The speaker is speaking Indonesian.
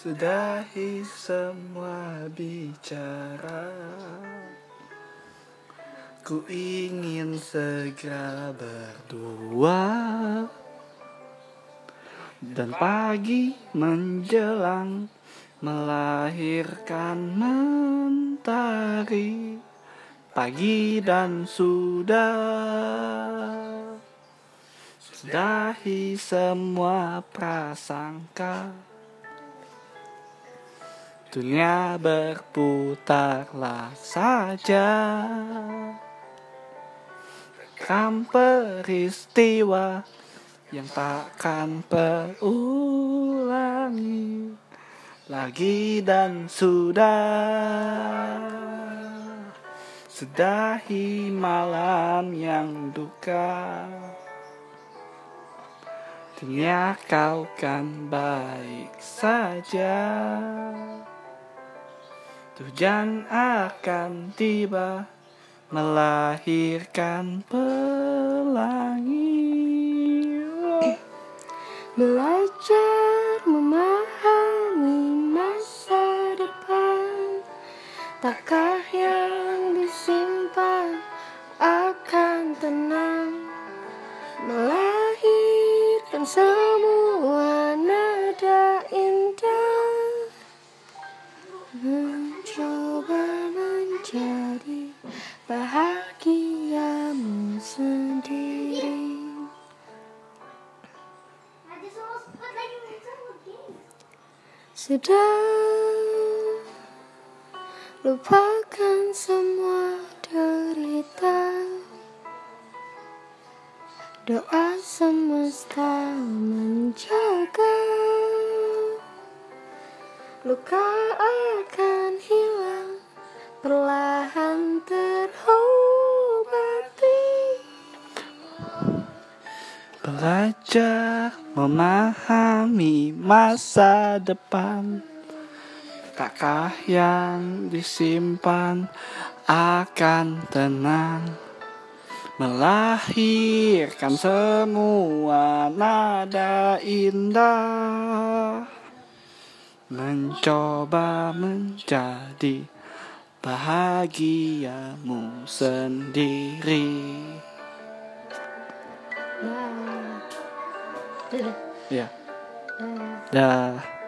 Sudahi semua bicara. Ku ingin segera berdua. Dan pagi menjelang Melahirkan mentari. Pagi dan sudah. Sudahi semua prasangka Dunia berputarlah saja. Rekam peristiwa yang takkan terulangi Lagi dan sudah. Sudahi malam yang duka. Dunia kau kan baik saja Hujan akan tiba melahirkan pelangi. Belajar memahami masa depan Takkah yang disimpan akan tenang. Melahirkan semua menjadi bahagiamu sendiri. Sudah lupakan semua derita. Doa semesta menjaga. Luka akan Perlahan terobati Belajar memahami masa depan. Takkah yang disimpan akan tenang? Melahirkan semua nada indah. Mencoba menjadi bahagiamu sendiri Nah. Ya, Nah. dah.